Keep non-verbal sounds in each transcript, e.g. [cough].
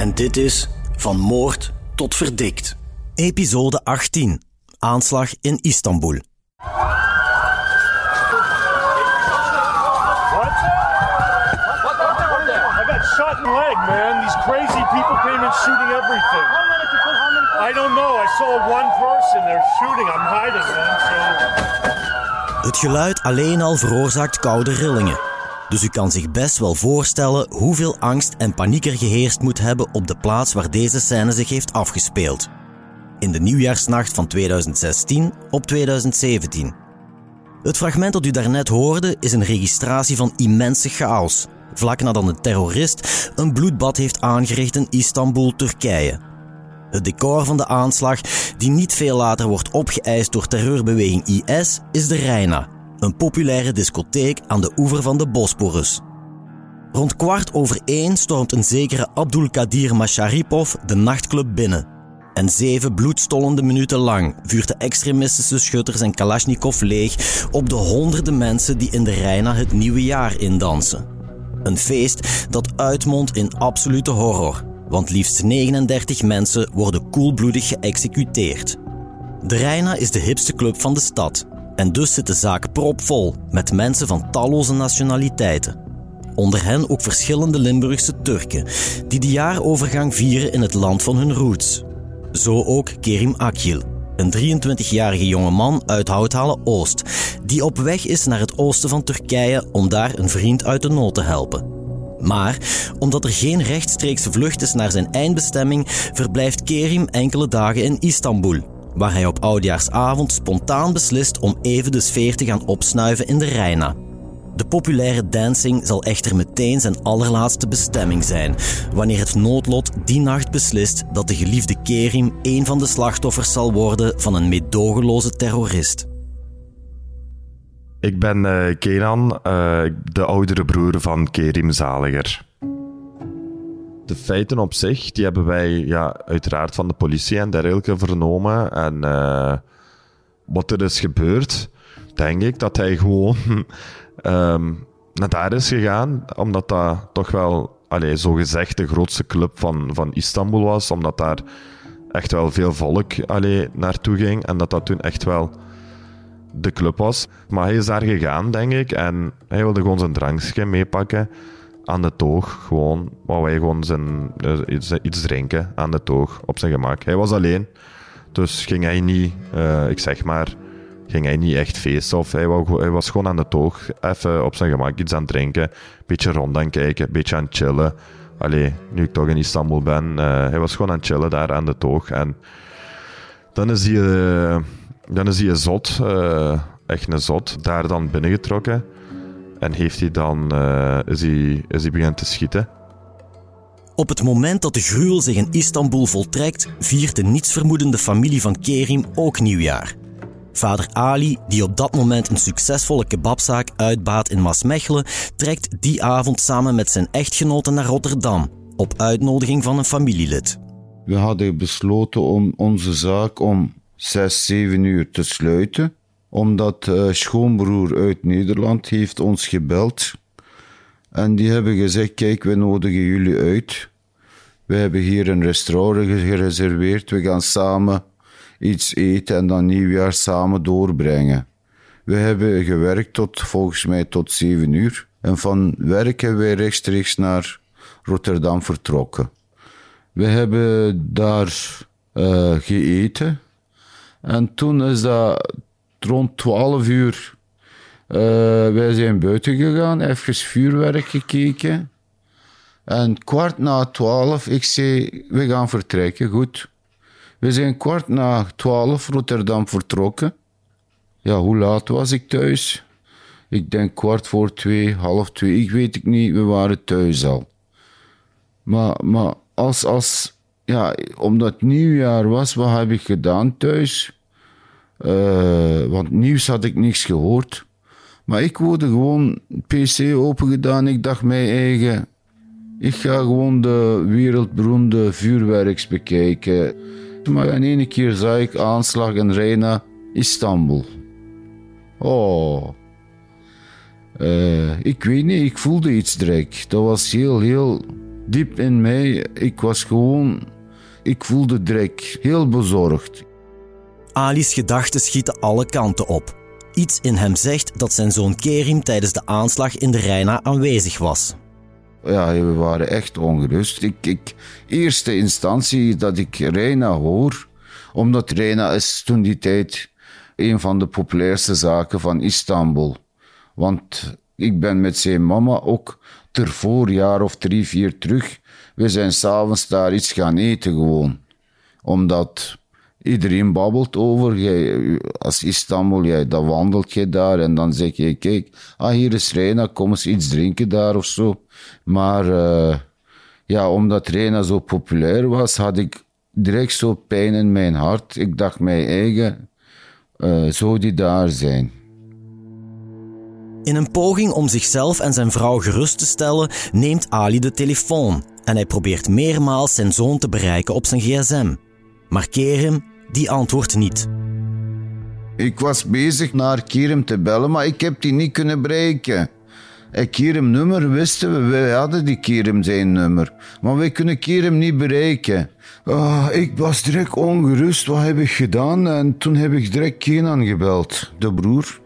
en dit is Van Moord tot Verdikt. Episode 18. Aanslag in Istanbul. I got shot in the leg, man. These crazy people came in shooting everything. I don't know. I saw one person. They're shooting. I'm hiding, man. So Het geluid alleen al veroorzaakt koude rillingen. Dus u kan zich best wel voorstellen hoeveel angst en paniek er geheerst moet hebben op de plaats waar deze scène zich heeft afgespeeld. In de nieuwjaarsnacht van 2016 op 2017. Het fragment dat u daarnet hoorde is een registratie van immense chaos, vlak nadat een terrorist een bloedbad heeft aangericht in Istanbul, Turkije. Het decor van de aanslag, die niet veel later wordt opgeëist door terreurbeweging IS, is de Reina, een populaire discotheek aan de oever van de Bosporus. Rond kwart over één stormt een zekere Abdulkadir Masharipov de nachtclub binnen. En zeven bloedstollende minuten lang vuurt de extremistische schutter zijn Kalashnikov leeg op de honderden mensen die in de Reina het nieuwe jaar indansen. Een feest dat uitmondt in absolute horror, want liefst 39 mensen worden koelbloedig geëxecuteerd. De Reina is de hipste club van de stad en dus zit de zaak propvol met mensen van talloze nationaliteiten. Onder hen ook verschillende Limburgse Turken, die de jaarovergang vieren in het land van hun roots. Zo ook Kerim Akil, een 23-jarige jongeman uit Houthalen Oost, die op weg is naar het oosten van Turkije om daar een vriend uit de nood te helpen. Maar omdat er geen rechtstreekse vlucht is naar zijn eindbestemming, verblijft Kerim enkele dagen in Istanbul, waar hij op oudjaarsavond spontaan beslist om even de sfeer te gaan opsnuiven in de Reina. De populaire dancing zal echter meteen zijn allerlaatste bestemming zijn, wanneer het noodlot die nacht beslist dat de geliefde Kerim een van de slachtoffers zal worden van een meedogenloze terrorist. Ik ben eh, Kenan, eh, de oudere broer van Kerim Zaliger. De feiten op zich, die hebben wij ja, uiteraard van de politie en dergelijke vernomen. En eh, wat er is gebeurd, denk ik dat hij gewoon [laughs] ehm, naar daar is gegaan, omdat dat toch wel, allee, zogezegd, de grootste club van, van Istanbul was. Omdat daar echt wel veel volk allee, naartoe ging en dat dat toen echt wel de club was. Maar hij is daar gegaan, denk ik. En hij wilde gewoon zijn drankje meepakken aan de toog. Gewoon, wou hij gewoon zijn, eh, iets, drinken aan de toog op zijn gemak. Hij was alleen. Dus ging hij niet, eh, ik zeg maar, ging hij niet echt feesten. Of hij, wou, hij was gewoon aan de toog, even op zijn gemak iets aan het drinken. Beetje rond aan kijken, beetje aan het chillen. Allee, nu ik toch in Istanbul ben. eh, hij was gewoon aan het chillen daar aan de toog. En dan is hij... dan is hij een zot, echt een zot, daar dan binnengetrokken. En heeft hij dan, eh, is, hij, is hij begonnen te schieten. Op het moment dat de gruwel zich in Istanbul voltrekt, viert de nietsvermoedende familie van Kerim ook nieuwjaar. Vader Ali, die op dat moment een succesvolle kebabzaak uitbaat in Maasmechelen, trekt die avond samen met zijn echtgenote naar Rotterdam, op uitnodiging van een familielid. We hadden besloten om onze zaak om 6, 7 uur te sluiten, omdat eh schoonbroer uit Nederland heeft ons gebeld. En die hebben gezegd, kijk, we nodigen jullie uit. We hebben hier een restaurant gereserveerd. We gaan samen iets eten en dan nieuwjaar samen doorbrengen. We hebben gewerkt tot, volgens mij, tot 7 uur. En van werk hebben wij rechtstreeks naar Rotterdam vertrokken. We hebben daar uh. En toen is dat rond 12 uur. Uh, wij zijn buiten gegaan, even vuurwerk gekeken. En kwart na twaalf, ik zei, we gaan vertrekken, goed. We zijn kwart na twaalf Rotterdam vertrokken. Ja, hoe laat was ik thuis? Ik denk kwart voor twee, half twee, ik weet het niet. We waren thuis al. Maar, maar als, als, ja, omdat het nieuwjaar was, wat heb ik gedaan thuis? Uh, want nieuws had ik niks gehoord. Maar ik wilde gewoon PC open gedaan. Ik dacht mij eigen, ik ga gewoon de wereldberoemde vuurwerks bekijken. Maar in één keer zag ik aanslag in Reina, Istanbul. Oh. Uh, ik weet niet, ik voelde iets direct. Dat was heel, heel diep in mij. Ik was gewoon, ik voelde direct heel bezorgd. Ali's gedachten schieten alle kanten op. Iets in hem zegt dat zijn zoon Kerim tijdens de aanslag in de Reina aanwezig was. Ja, we waren echt ongerust. Ik, eerste instantie dat ik Reina hoor, omdat Reina is toen die tijd een van de populairste zaken van Istanbul. Want ik ben met zijn mama ook ter voorjaar of drie, vier terug. We zijn s'avonds daar iets gaan eten gewoon. Omdat iedereen babbelt over. Jij, als Istanbul, jij, dan wandelt je daar en dan zeg je, kijk, ah, hier is Reina, kom eens iets drinken daar of zo. Maar uh, ja, omdat Reina zo populair was, had ik direct zo pijn in mijn hart. Ik dacht mij eigen, uh, zou die daar zijn? In een poging om zichzelf en zijn vrouw gerust te stellen, neemt Ali de telefoon en hij probeert meermaals zijn zoon te bereiken op zijn gsm. Maar Kerim, die antwoordt niet. Ik was bezig naar Kerim te bellen, maar ik heb die niet kunnen bereiken. En Kerem nummer wisten we, wij hadden die Kerem zijn nummer. Maar wij kunnen Kerem niet bereiken. Oh, ik was direct ongerust, wat heb ik gedaan? En toen heb ik direct Kenan gebeld, de broer.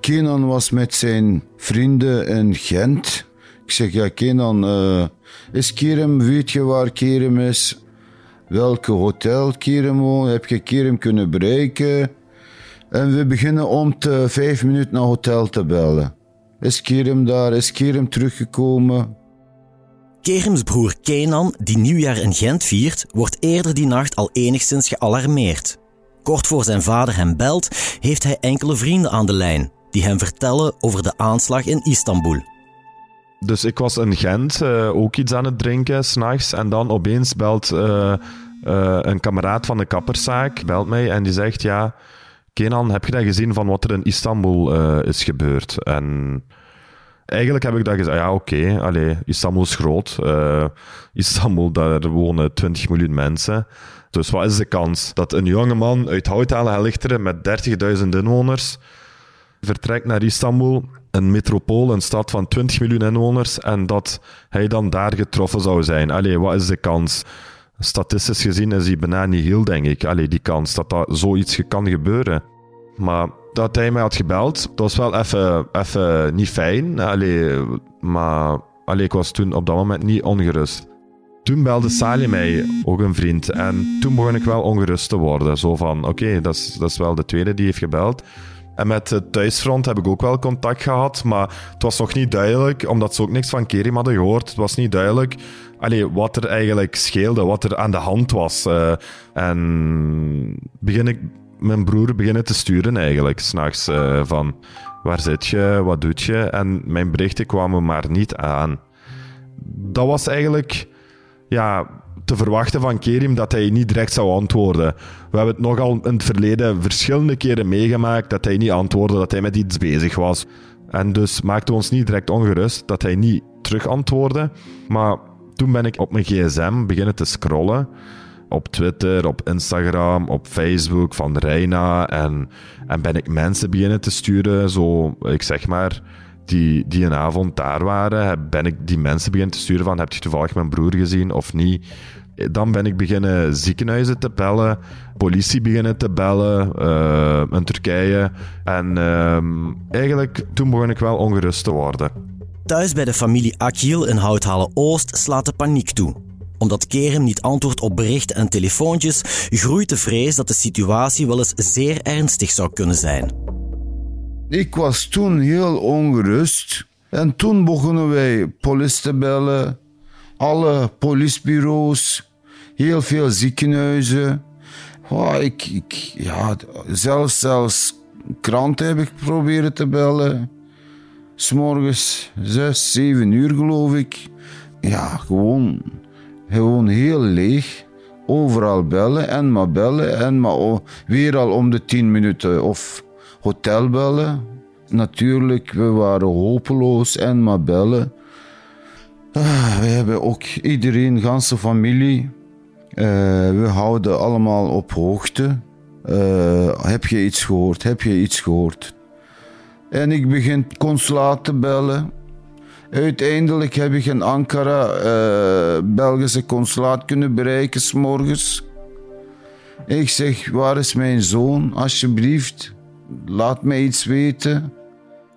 Kenan was met zijn vrienden in Gent. Ik zeg, ja Kenan, uh, is Kerem, weet je waar Kerem is? Welke hotel woont? Heb je Kerem kunnen bereiken? En we beginnen om te vijf minuten naar hotel te bellen. Is Kerem daar? Is Kerem teruggekomen? Kerems broer Kenan, die nieuwjaar in Gent viert, wordt eerder die nacht al enigszins gealarmeerd. Kort voor zijn vader hem belt, heeft hij enkele vrienden aan de lijn die hem vertellen over de aanslag in Istanbul. Dus ik was in Gent uh, ook iets aan het drinken s'nachts en dan opeens belt uh, uh, een kameraad van de kapperszaak belt mij en die zegt ja Kenan, heb je dat gezien van wat er in Istanbul is gebeurd? En eigenlijk heb ik dat gezegd, ja oké, okay, Istanbul is groot. Istanbul, daar wonen 20 miljoen mensen. Dus wat is de kans dat een jonge man uit Houtalen met 30.000 inwoners vertrekt naar Istanbul, een metropool, een stad van 20 miljoen inwoners, en dat hij dan daar getroffen zou zijn? Allee, wat is de kans? Statistisch gezien is die bijna niet heel, denk ik. Allee, die kans dat dat zoiets kan gebeuren. Maar dat hij mij had gebeld, dat was wel even niet fijn. Allee, maar allee, ik was toen op dat moment niet ongerust. Toen belde Sali mij, ook een vriend. En toen begon ik wel ongerust te worden. Zo van, oké, dat, is, dat is wel de tweede die heeft gebeld. En met het thuisfront heb ik ook wel contact gehad, maar het was nog niet duidelijk, omdat ze ook niks van Kerim hadden gehoord. Het was niet duidelijk allee, wat er eigenlijk scheelde, wat er aan de hand was. Uh, en begin ik mijn broer beginnen te sturen eigenlijk, s'nachts. Uh, van, waar zit je, wat doet je? En mijn berichten kwamen maar niet aan. Dat was eigenlijk... Ja, te verwachten van Kerim dat hij niet direct zou antwoorden. We hebben het nogal in het verleden verschillende keren meegemaakt dat hij niet antwoordde, dat hij met iets bezig was. En dus maakten we ons niet direct ongerust dat hij niet terug antwoordde. Maar toen ben ik op mijn gsm beginnen te scrollen. Op Twitter, op Instagram, op Facebook van Reina. En, en ben ik mensen beginnen te sturen, zo, ik zeg maar die, die een avond daar waren, ben ik die mensen beginnen te sturen van heb je toevallig mijn broer gezien of niet? Dan ben ik beginnen ziekenhuizen te bellen, politie beginnen te bellen uh, in Turkije. En uh, eigenlijk toen begon ik wel ongerust te worden. Thuis bij de familie Akil in Houthalen Oost slaat de paniek toe. Omdat Kerem niet antwoordt op berichten en telefoontjes, groeit de vrees dat de situatie wel eens zeer ernstig zou kunnen zijn. Ik was toen heel ongerust. En toen begonnen wij politie te bellen. Alle politiebureaus, heel veel ziekenhuizen. Oh, ik, ik, ja, zelfs, zelfs kranten heb ik proberen te bellen. S'morgens zes, zeven uur geloof ik. Ja, gewoon, gewoon heel leeg. Overal bellen en maar bellen en maar weer al om de tien minuten. Of hotel bellen. Natuurlijk, we waren hopeloos en maar bellen. Ah, we hebben ook iedereen, ganse familie. Uh, we houden allemaal op hoogte. Uh, heb je iets gehoord? Heb je iets gehoord? En ik begin consulaat te bellen. Uiteindelijk heb ik in Ankara uh, Belgische consulaat kunnen bereiken s'morgens. Ik zeg, waar is mijn zoon? Alsjeblieft, laat mij iets weten.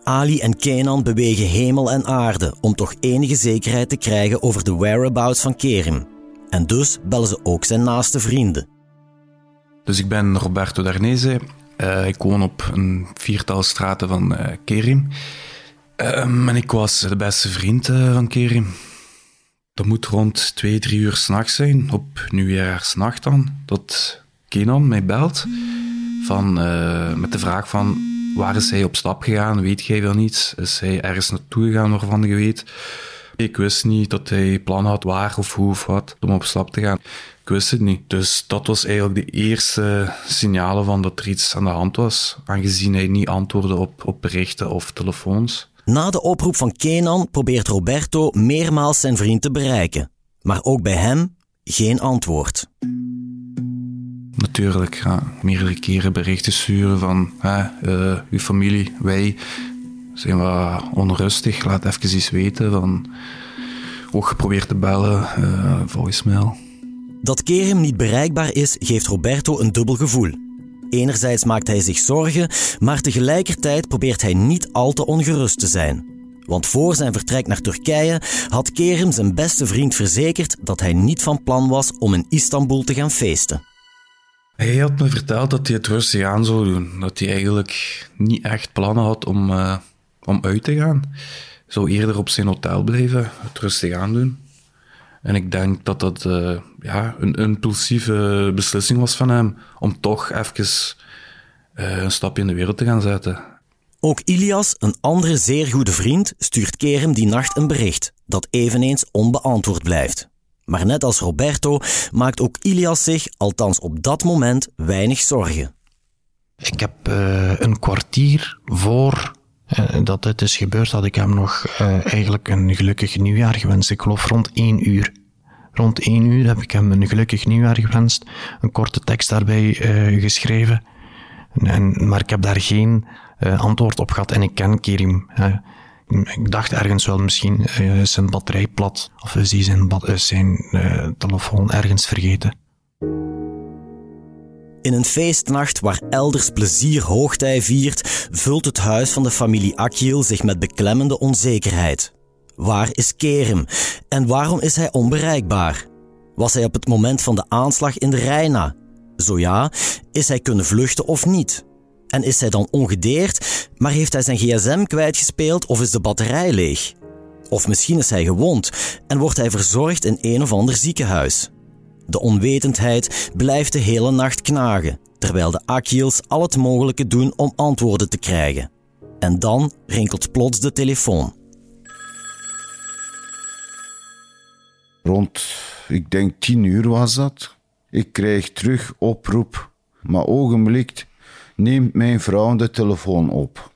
Ali en Kenan bewegen hemel en aarde om toch enige zekerheid te krijgen over de whereabouts van Kerim. En dus bellen ze ook zijn naaste vrienden. Dus ik ben Roberto Darnese. Uh, ik woon op een viertal straten van uh, Kerim. Uh, en ik was de beste vriend eh, van Kerim. Dat moet rond twee, drie uur s'nachts zijn, op nieuwjaarsnacht dan, dat Kenan mij belt van, met de vraag van waar is hij op stap gegaan, weet jij wel niets? Is hij ergens naartoe gegaan waarvan je weet? Ik wist niet dat hij plan had waar of hoe of om op stap te gaan. Ik wist het niet. Dus dat was eigenlijk de eerste signalen van dat er iets aan de hand was, aangezien hij niet antwoordde op, op berichten of telefoons. Na de oproep van Kenan probeert Roberto meermaals zijn vriend te bereiken. Maar ook bij hem geen antwoord. Natuurlijk, ja, meerdere keren berichten sturen van hè, uh, uw familie, wij zijn wat onrustig, laat even iets weten. Van, ook geprobeerd te bellen, uh, voicemail. Dat Kerem niet bereikbaar is, geeft Roberto een dubbel gevoel. Enerzijds maakt hij zich zorgen, maar tegelijkertijd probeert hij niet al te ongerust te zijn. Want voor zijn vertrek naar Turkije had Kerem zijn beste vriend verzekerd dat hij niet van plan was om in Istanbul te gaan feesten. Hij had me verteld dat hij het rustig aan zou doen. Dat hij eigenlijk niet echt plannen had om, uh, om uit te gaan. Zou eerder op zijn hotel blijven, het rustig aan doen. En ik denk dat dat uh, ja, een impulsieve beslissing was van hem om toch even uh, een stapje in de wereld te gaan zetten. Ook Ilias, een andere zeer goede vriend, stuurt Kerem die nacht een bericht dat eveneens onbeantwoord blijft. Maar net als Roberto maakt ook Ilias zich, althans op dat moment, weinig zorgen. Ik heb uh, een kwartier voor uh, dat dit is gebeurd, had ik hem nog uh, eigenlijk een gelukkig nieuwjaar gewenst. Ik geloof rond één uur. Rond één uur heb ik hem een gelukkig nieuwjaar gewenst. Een korte tekst daarbij geschreven. En, maar ik heb daar geen antwoord op gehad en ik ken Kerim ik dacht ergens wel misschien uh, zijn batterij plat of is hij zijn, uh, zijn uh, telefoon ergens vergeten. In een feestnacht waar elders plezier hoogtij viert, vult het huis van de familie Akil zich met beklemmende onzekerheid. Waar is Kerem en waarom is hij onbereikbaar? Was hij op het moment van de aanslag in de Rijna? Zo ja, is hij kunnen vluchten of niet? En is hij dan ongedeerd, maar heeft hij zijn gsm kwijtgespeeld of is de batterij leeg? Of misschien is hij gewond en wordt hij verzorgd in een of ander ziekenhuis. De onwetendheid blijft de hele nacht knagen, terwijl de Akils al het mogelijke doen om antwoorden te krijgen. En dan rinkelt plots de telefoon. Rond, ik denk tien uur was dat. Ik krijg terug oproep, maar ogenblikt neemt mijn vrouw de telefoon op.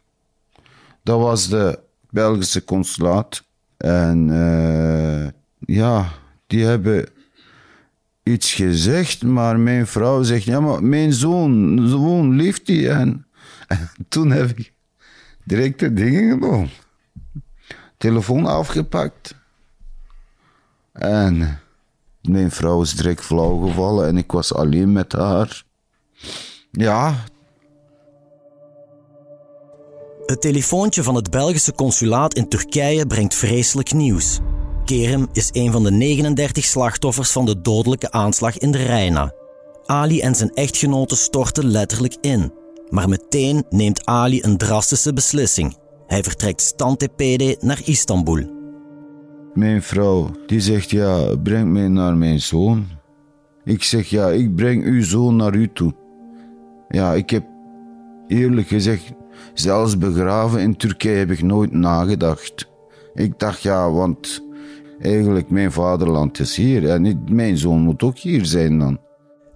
Dat was de Belgische consulaat. En uh, ja, die hebben iets gezegd, maar mijn vrouw zegt, ja, maar mijn zoon, zoon leeft hij. En, en toen heb ik direct de dingen gedaan. Telefoon afgepakt. En mijn vrouw is direct flauw gevallen en ik was alleen met haar. Ja, het telefoontje van het Belgische consulaat in Turkije brengt vreselijk nieuws. Kerem is een van de 39 slachtoffers van de dodelijke aanslag in de Rijna. Ali en zijn echtgenote storten letterlijk in. Maar meteen neemt Ali een drastische beslissing. Hij vertrekt stantepede naar Istanbul. Mijn vrouw, die zegt ja, breng mij naar mijn zoon. Ik zeg ja, ik breng uw zoon naar u toe. Ja, ik heb eerlijk gezegd, zelfs begraven in Turkije heb ik nooit nagedacht. Ik dacht ja, want eigenlijk mijn vaderland is hier en mijn zoon moet ook hier zijn dan.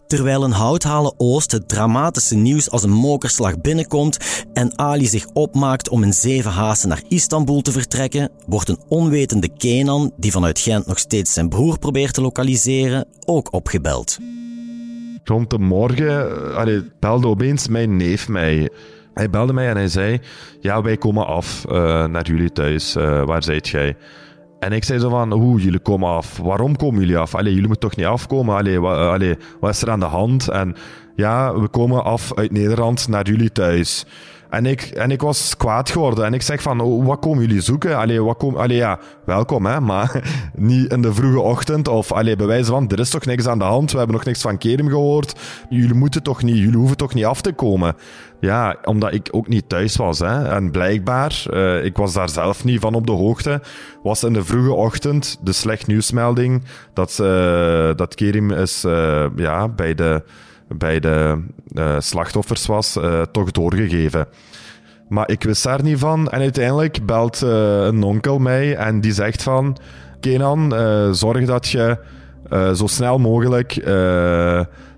Terwijl een houthalen Oost het dramatische nieuws als een mokerslag binnenkomt en Ali zich opmaakt om in zeven haasten naar Istanbul te vertrekken, wordt een onwetende Kenan, die vanuit Gent nog steeds zijn broer probeert te lokaliseren, ook opgebeld. Rond de morgen allee, belde opeens mijn neef mij. Hij belde mij en hij zei: Ja, wij komen af uh, naar jullie thuis. Uh, waar zijt jij? En ik zei zo van, hoe, jullie komen af. Waarom komen jullie af? Allee, jullie moeten toch niet afkomen? Allee, wa, allee, wat is er aan de hand? En ja, we komen af uit Nederland naar jullie thuis. En ik, en ik was kwaad geworden. En ik zeg van, oh, wat komen jullie zoeken? Allee, wat kom, allee, ja, welkom, hè. Maar [laughs] niet in de vroege ochtend. Of, allee, bewijzen van, er is toch niks aan de hand. We hebben nog niks van Kerim gehoord. Jullie moeten toch niet, jullie hoeven toch niet af te komen. Ja, omdat ik ook niet thuis was. Hè. En blijkbaar, uh, ik was daar zelf niet van op de hoogte, was in de vroege ochtend de slecht nieuwsmelding dat, uh, dat Kerim is uh, ja, bij de bij de uh, slachtoffers was, uh, toch doorgegeven. Maar ik wist daar niet van. En uiteindelijk belt uh, een onkel mij en die zegt van... Kenan, zorg dat je zo snel mogelijk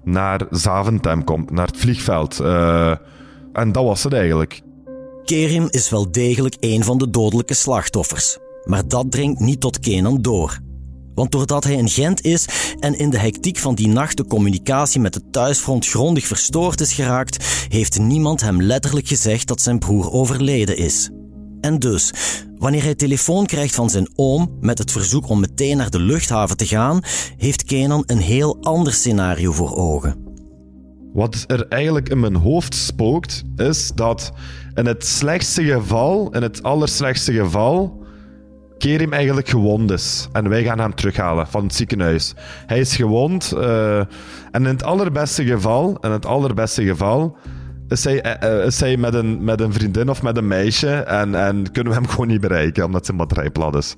naar Zaventem komt, naar het vliegveld. en dat was het eigenlijk. Kerim is wel degelijk een van de dodelijke slachtoffers. Maar dat dringt niet tot Kenan door. Want doordat hij in Gent is en in de hectiek van die nacht de communicatie met het thuisfront grondig verstoord is geraakt, heeft niemand hem letterlijk gezegd dat zijn broer overleden is. En dus, wanneer hij telefoon krijgt van zijn oom met het verzoek om meteen naar de luchthaven te gaan, heeft Kenan een heel ander scenario voor ogen. Wat er eigenlijk in mijn hoofd spookt, is dat in het slechtste geval, in het allerslechtste geval, Kerim eigenlijk gewond is. En wij gaan hem terughalen van het ziekenhuis. Hij is gewond. Uh, en in het allerbeste geval, in het allerbeste geval, is hij, uh, is hij met, een, met een vriendin of met een meisje. En, en kunnen we hem [laughs] gewoon niet bereiken, omdat zijn batterij plat is.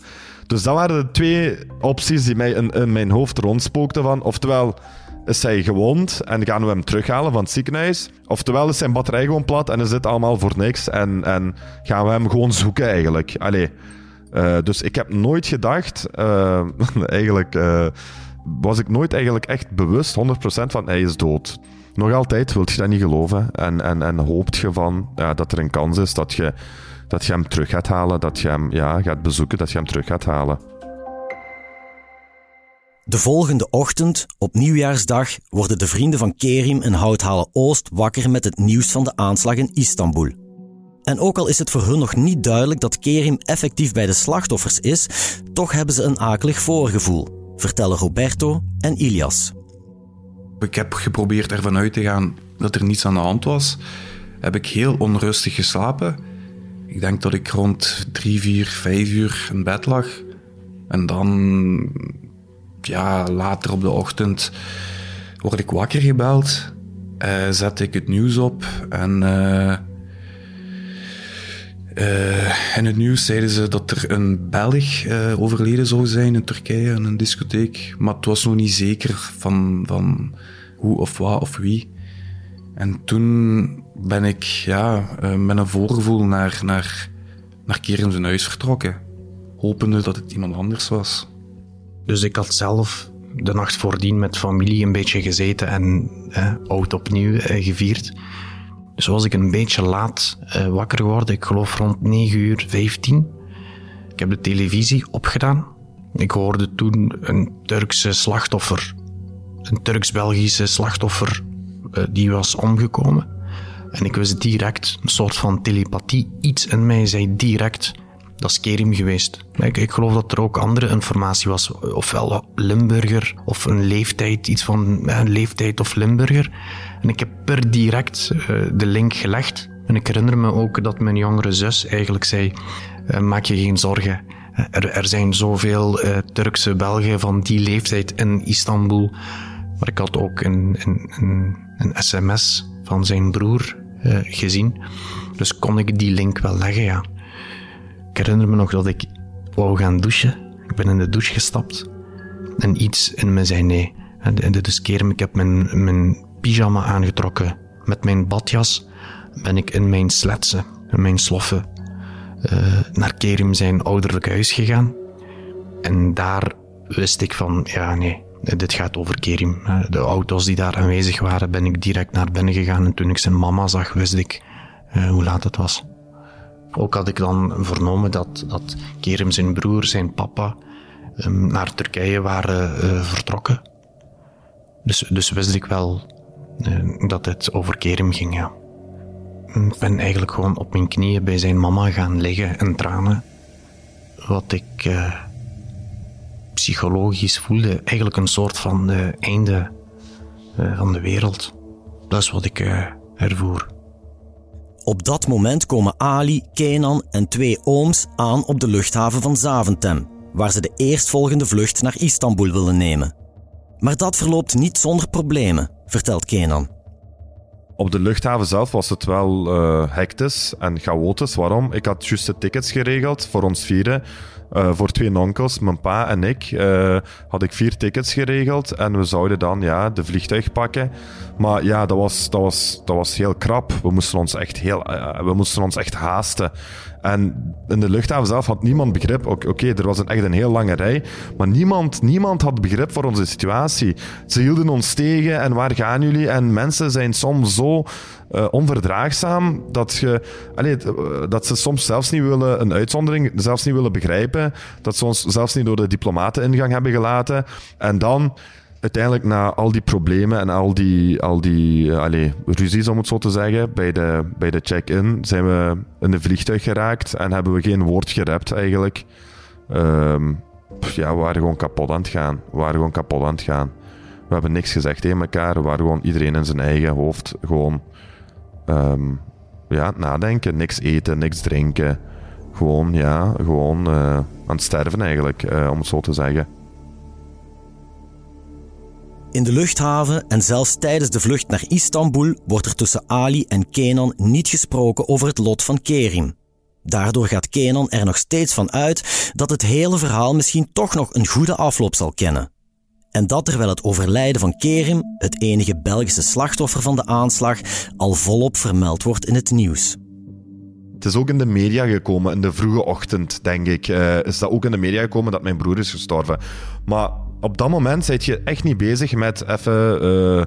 Dus dat waren de twee opties die mij in, in mijn hoofd rondspookten van. Oftewel is hij gewond en gaan we hem terughalen van het ziekenhuis. Oftewel is zijn batterij gewoon plat en is dit allemaal voor niks. En, en gaan we hem gewoon zoeken eigenlijk. Allee, uh, dus ik heb nooit gedacht, uh, [laughs] eigenlijk uh, was ik nooit eigenlijk echt bewust 100% van hij is dood. Nog altijd wilt je dat niet geloven en, en, en hoopt je van ja, dat er een kans is dat je, dat je hem terug gaat halen, dat je hem ja, gaat bezoeken, dat je hem terug gaat halen. De volgende ochtend, op nieuwjaarsdag, worden de vrienden van Kerim in Houthalen Oost wakker met het nieuws van de aanslag in Istanbul. En ook al is het voor hun nog niet duidelijk dat Kerim effectief bij de slachtoffers is, toch hebben ze een akelig voorgevoel, vertellen Roberto en Ilias. Ik heb geprobeerd ervan uit te gaan dat er niets aan de hand was. Heb ik heel onrustig geslapen. Ik denk dat ik rond drie, vier, vijf uur in bed lag. En dan, ja, later op de ochtend word ik wakker gebeld. Uh, zet ik het nieuws op en... Uh, uh, in het nieuws zeiden ze dat er een Belg uh, overleden zou zijn in Turkije in een discotheek. Maar het was nog niet zeker van, van hoe of wat of wie. En toen ben ik ja, uh, met een voorgevoel naar, naar, naar zijn huis vertrokken. Hopende dat het iemand anders was. Dus ik had zelf de nacht voordien met familie een beetje gezeten en oud opnieuw gevierd. Dus was ik een beetje laat uh, wakker geworden. Ik geloof rond 9 uur 15. Ik heb de televisie opgedaan. Ik hoorde toen een Turkse slachtoffer, een Turks-Belgische slachtoffer, uh, die was omgekomen. En ik wist direct, een soort van telepathie, iets in mij zei direct, dat is Kerim geweest. Ik, ik, geloof dat er ook andere informatie was, ofwel Limburger, of een leeftijd, iets van een leeftijd of Limburger. En ik heb per direct uh, de link gelegd. En ik herinner me ook dat mijn jongere zus eigenlijk zei: uh, Maak je geen zorgen. Er, er zijn zoveel Turkse Belgen van die leeftijd in Istanbul. Maar ik had ook een, een, een, een sms van zijn broer gezien. Dus kon ik die link wel leggen, ja. Ik herinner me nog dat ik wou gaan douchen. Ik ben in de douche gestapt. En iets in me zei nee. En, en dit is keer, ik heb mijn, mijn pyjama aangetrokken. Met mijn badjas ben ik in mijn sletsen, in mijn sloffen, uh, naar Kerim zijn ouderlijk huis gegaan. En daar wist ik van, ja nee, dit gaat over Kerim. De auto's die daar aanwezig waren, ben ik direct naar binnen gegaan. En toen ik zijn mama zag, wist ik uh, hoe laat het was. Ook had ik dan vernomen dat, dat Kerim zijn broer, zijn papa, um, naar Turkije waren vertrokken. Dus, dus wist ik wel dat het over Kerim ging, ja. Ik ben eigenlijk gewoon op mijn knieën bij zijn mama gaan liggen en tranen. Wat ik uh, psychologisch voelde, eigenlijk een soort van einde van de wereld. Dat is wat ik ervoer. Op dat moment komen Ali, Kenan en twee ooms aan op de luchthaven van Zaventem, waar ze de eerstvolgende vlucht naar Istanbul willen nemen. Maar dat verloopt niet zonder problemen, vertelt Kenan. Op de luchthaven zelf was het wel uh, hectisch en chaotisch. Waarom? Ik had juist de tickets geregeld voor ons vieren. Uh, voor twee onkels, mijn pa en ik, uh, had ik vier tickets geregeld. En we zouden dan ja, de vliegtuig pakken. Maar ja, dat was, dat, was, dat was heel krap. We moesten ons echt, heel, we moesten ons echt haasten. En in de luchthaven zelf had niemand begrip. Oké, er was een, echt een heel lange rij. Maar niemand, niemand had begrip voor onze situatie. Ze hielden ons tegen en waar gaan jullie? En mensen zijn soms zo uh, onverdraagzaam dat, je, eh, dat ze soms zelfs niet willen, een uitzondering, zelfs niet willen begrijpen. Dat ze ons zelfs niet door de diplomaten ingang hebben gelaten. En dan uiteindelijk na al die problemen en al die, al die allez, ruzies, om het zo te zeggen, bij de, bij de check-in zijn we in de vliegtuig geraakt en hebben we geen woord gerept eigenlijk. Um, ja, we waren gewoon kapot aan het gaan. We waren gewoon kapot aan het gaan. We hebben niks gezegd tegen elkaar. We waren gewoon iedereen in zijn eigen hoofd gewoon um, ja, nadenken. Niks eten, niks drinken. Gewoon, ja, gewoon uh, aan het sterven eigenlijk, uh, om het zo te zeggen. In de luchthaven en zelfs tijdens de vlucht naar Istanbul wordt er tussen Ali en Kenan niet gesproken over het lot van Kerim. Daardoor gaat Kenan er nog steeds van uit dat het hele verhaal misschien toch nog een goede afloop zal kennen. En dat terwijl het overlijden van Kerim, het enige Belgische slachtoffer van de aanslag, al volop vermeld wordt in het nieuws. Het is ook in de media gekomen, in de vroege ochtend, denk ik. Uh, is dat ook in de media gekomen dat mijn broer is gestorven. Maar op dat moment zit je echt niet bezig met even uh, uh,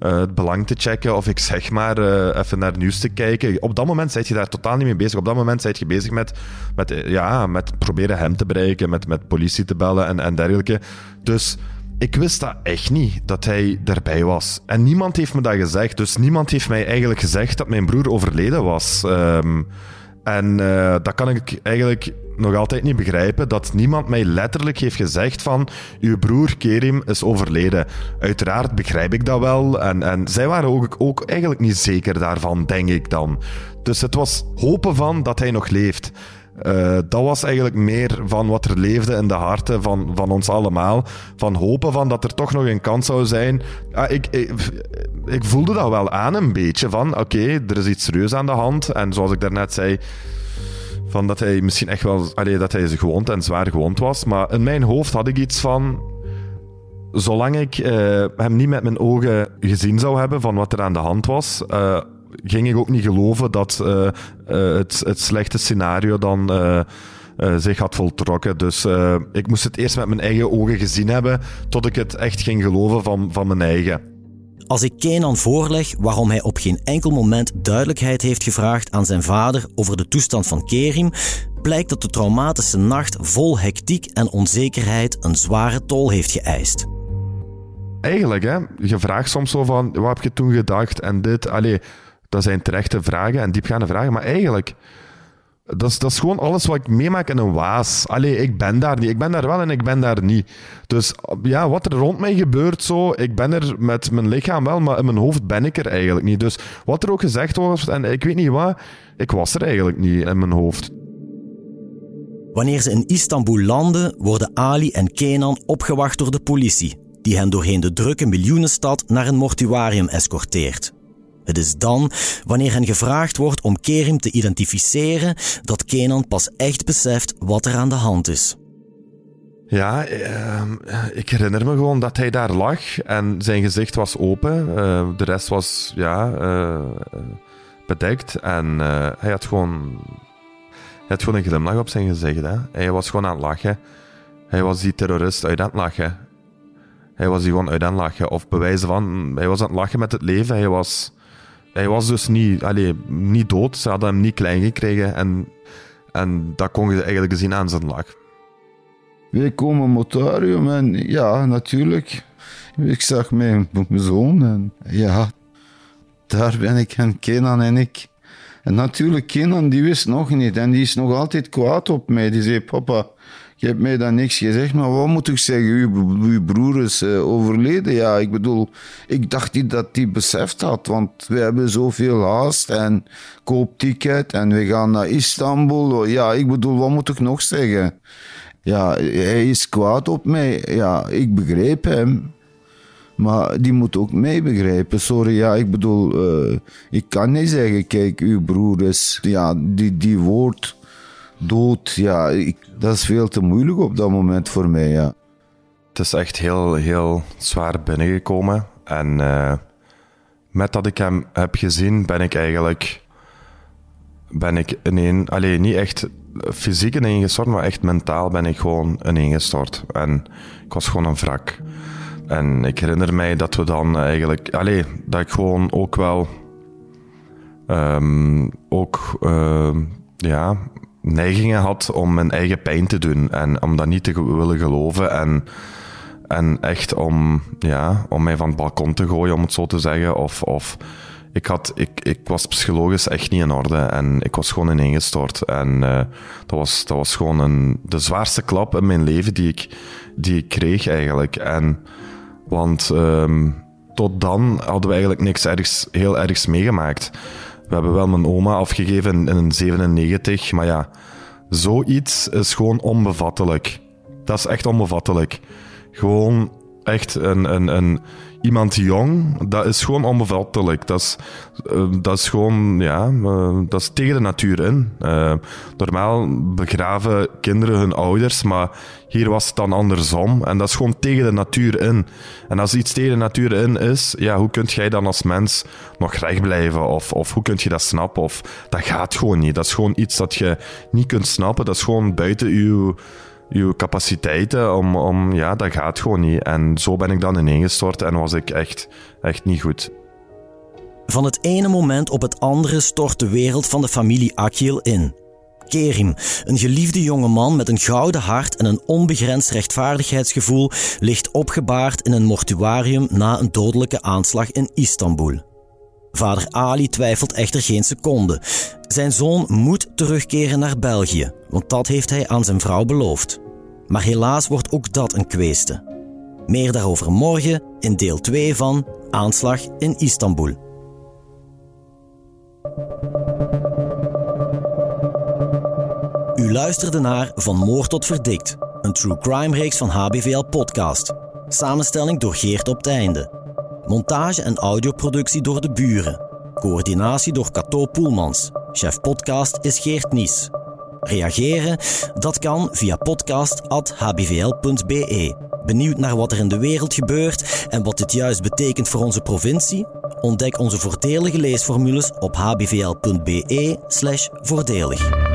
het belang te checken of ik zeg maar uh, even naar nieuws te kijken. Op dat moment zit je daar totaal niet mee bezig. Op dat moment zit je bezig met, met, ja, met proberen hem te bereiken, met, met politie te bellen en, en dergelijke. Dus ik wist dat echt niet, dat hij erbij was. En niemand heeft me dat gezegd. Dus niemand heeft mij eigenlijk gezegd dat mijn broer overleden was. Um, en dat kan ik eigenlijk nog altijd niet begrijpen dat niemand mij letterlijk heeft gezegd van uw broer Kerim is overleden. Uiteraard begrijp ik dat wel en, en zij waren ook, ook eigenlijk niet zeker daarvan, denk ik dan. Dus het was hopen van dat hij nog leeft. Uh, dat was eigenlijk meer van wat er leefde in de harten van, van ons allemaal. Van hopen van dat er toch nog een kans zou zijn. Ah, ik, ik, voelde dat wel aan een beetje. Van oké, er is iets serieus aan de hand. En zoals ik daarnet zei, van dat hij misschien echt wel... Allee, dat hij gewond en zwaar gewond was. Maar in mijn hoofd had ik iets van... Zolang ik uh, hem niet met mijn ogen gezien zou hebben van wat er aan de hand was... Uh, ging ik ook niet geloven dat uh, het, het slechte scenario dan zich had voltrokken. Dus ik moest het eerst met mijn eigen ogen gezien hebben, tot ik het echt ging geloven van, van mijn eigen. Als ik Kenan voorleg waarom hij op geen enkel moment duidelijkheid heeft gevraagd aan zijn vader over de toestand van Kerim, blijkt dat de traumatische nacht vol hectiek en onzekerheid een zware tol heeft geëist. Eigenlijk, hè, je vraagt soms zo van, wat heb je toen gedacht en dit, allee, dat zijn terechte vragen en diepgaande vragen. Maar eigenlijk, dat is, dat is gewoon alles wat ik meemaak in een waas. Allee, ik ben daar niet. Ik ben daar wel en ik ben daar niet. Dus ja, wat er rond mij gebeurt zo, ik ben er met mijn lichaam wel, maar in mijn hoofd ben ik er eigenlijk niet. Dus wat er ook gezegd wordt, en ik weet niet wat, ik was er eigenlijk niet in mijn hoofd. Wanneer ze in Istanbul landen, worden Ali en Kenan opgewacht door de politie, die hen doorheen de drukke miljoenenstad naar een mortuarium escorteert. Het is dan, wanneer hen gevraagd wordt om Kerim te identificeren, dat Kenan pas echt beseft wat er aan de hand is. Ja, eh, ik herinner me gewoon dat hij daar lag en zijn gezicht was open. Eh, de rest was ja, uh, bedekt en eh, hij had gewoon hij had gewoon een glimlach op zijn gezicht. Hè. Hij was gewoon aan het lachen. Hij was die terrorist uit aan het lachen. Hij was die gewoon uit aan het lachen. Of bewijzen van, hij was aan het lachen met het leven. Hij was, hij was dus niet, allez, niet dood. Ze hadden hem niet klein gekregen. En, en dat kon je eigenlijk zien aan zijn lach. Wij komen motorium en ja, natuurlijk. Ik zag mijn, mijn zoon en ja, daar ben ik en Kenan en ik. En natuurlijk, Kenan die wist nog niet en die is nog altijd kwaad op mij. Die zei, papa, je hebt mij dan niks gezegd, maar wat moet ik zeggen? Uw, uw broer is uh, overleden. Ja, ik bedoel, ik dacht niet dat hij beseft had, want we hebben zoveel haast en koop ticket en we gaan naar Istanbul. Ja, ik bedoel, wat moet ik nog zeggen? Ja, hij is kwaad op mij. Ja, ik begreep hem. Maar die moet ook mij begrijpen. Sorry, ja, ik bedoel, uh, ik kan niet zeggen, kijk, uw broer is, ja, die, die woord dood, ja, dat is veel te moeilijk op dat moment voor mij, ja. Het is echt heel, heel zwaar binnengekomen. En uh, met dat ik hem heb gezien, ben ik eigenlijk, ben ik ineen, alleen niet echt fysiek ineengestort, maar echt mentaal ben ik gewoon ineengestort. En ik was gewoon een wrak. En ik herinner mij dat we dan eigenlijk, allee, dat ik gewoon ook wel, um, ook, uh, ja, neigingen had om mijn eigen pijn te doen en om dat niet te willen geloven en, en echt om, ja, om mij van het balkon te gooien, om het zo te zeggen. Of, of ik, had, ik, ik was psychologisch echt niet in orde en ik was gewoon ineengestort. En uh, dat, was, dat was gewoon een, de zwaarste klap in mijn leven die ik, die ik kreeg eigenlijk. En want um, tot dan hadden we eigenlijk niks ergs, heel ergs meegemaakt. We hebben wel mijn oma afgegeven in, in 97, maar ja, zoiets is gewoon onbevattelijk. Dat is echt onbevattelijk. Gewoon echt een, iemand jong, dat is gewoon onbevattelijk. Dat is, uh, dat is gewoon, ja, uh, dat is tegen de natuur in. Uh, normaal begraven kinderen hun ouders, maar hier was het dan andersom. En dat is gewoon tegen de natuur in. En als iets tegen de natuur in is, ja, hoe kunt jij dan als mens nog recht blijven? Of, of hoe kun je dat snappen? Of, dat gaat gewoon niet. Dat is gewoon iets dat je niet kunt snappen. Dat is gewoon buiten uw je capaciteiten om, om, ja, dat gaat gewoon niet. En zo ben ik dan ineengestort en was ik echt, echt niet goed. Van het ene moment op het andere stort de wereld van de familie Akil in. Kerim, een geliefde jonge man met een gouden hart en een onbegrensd rechtvaardigheidsgevoel, ligt opgebaard in een mortuarium na een dodelijke aanslag in Istanbul. Vader Ali twijfelt echter geen seconde. Zijn zoon moet terugkeren naar België, want dat heeft hij aan zijn vrouw beloofd. Maar helaas wordt ook dat een kweste. Meer daarover morgen in deel 2 van Aanslag in Istanbul. U luisterde naar Van Moord tot Verdikt, een true crime reeks van HBVL Podcast. Samenstelling door Geert op het einde. Montage en audioproductie door de buren. Coördinatie door Cato Poelmans. Chef podcast is Geert Nies. Reageren? Dat kan via podcast.hbvl.be. Benieuwd naar wat er in de wereld gebeurt en wat dit juist betekent voor onze provincie? Ontdek onze voordelige leesformules op hbvl.be/voordelig.